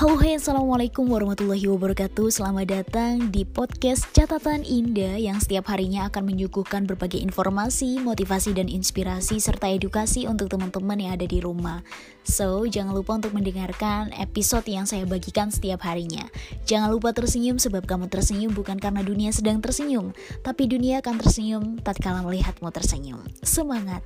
Halo hai assalamualaikum warahmatullahi wabarakatuh. Selamat datang di podcast Catatan Indah Yang setiap harinya akan menyuguhkan berbagai informasi, motivasi dan inspirasi Serta edukasi untuk teman-teman yang ada di rumah. So jangan lupa untuk mendengarkan episode yang saya bagikan setiap harinya. Jangan lupa tersenyum sebab kamu tersenyum bukan karena dunia sedang tersenyum Tapi dunia akan tersenyum tatkala melihatmu tersenyum. Semangat!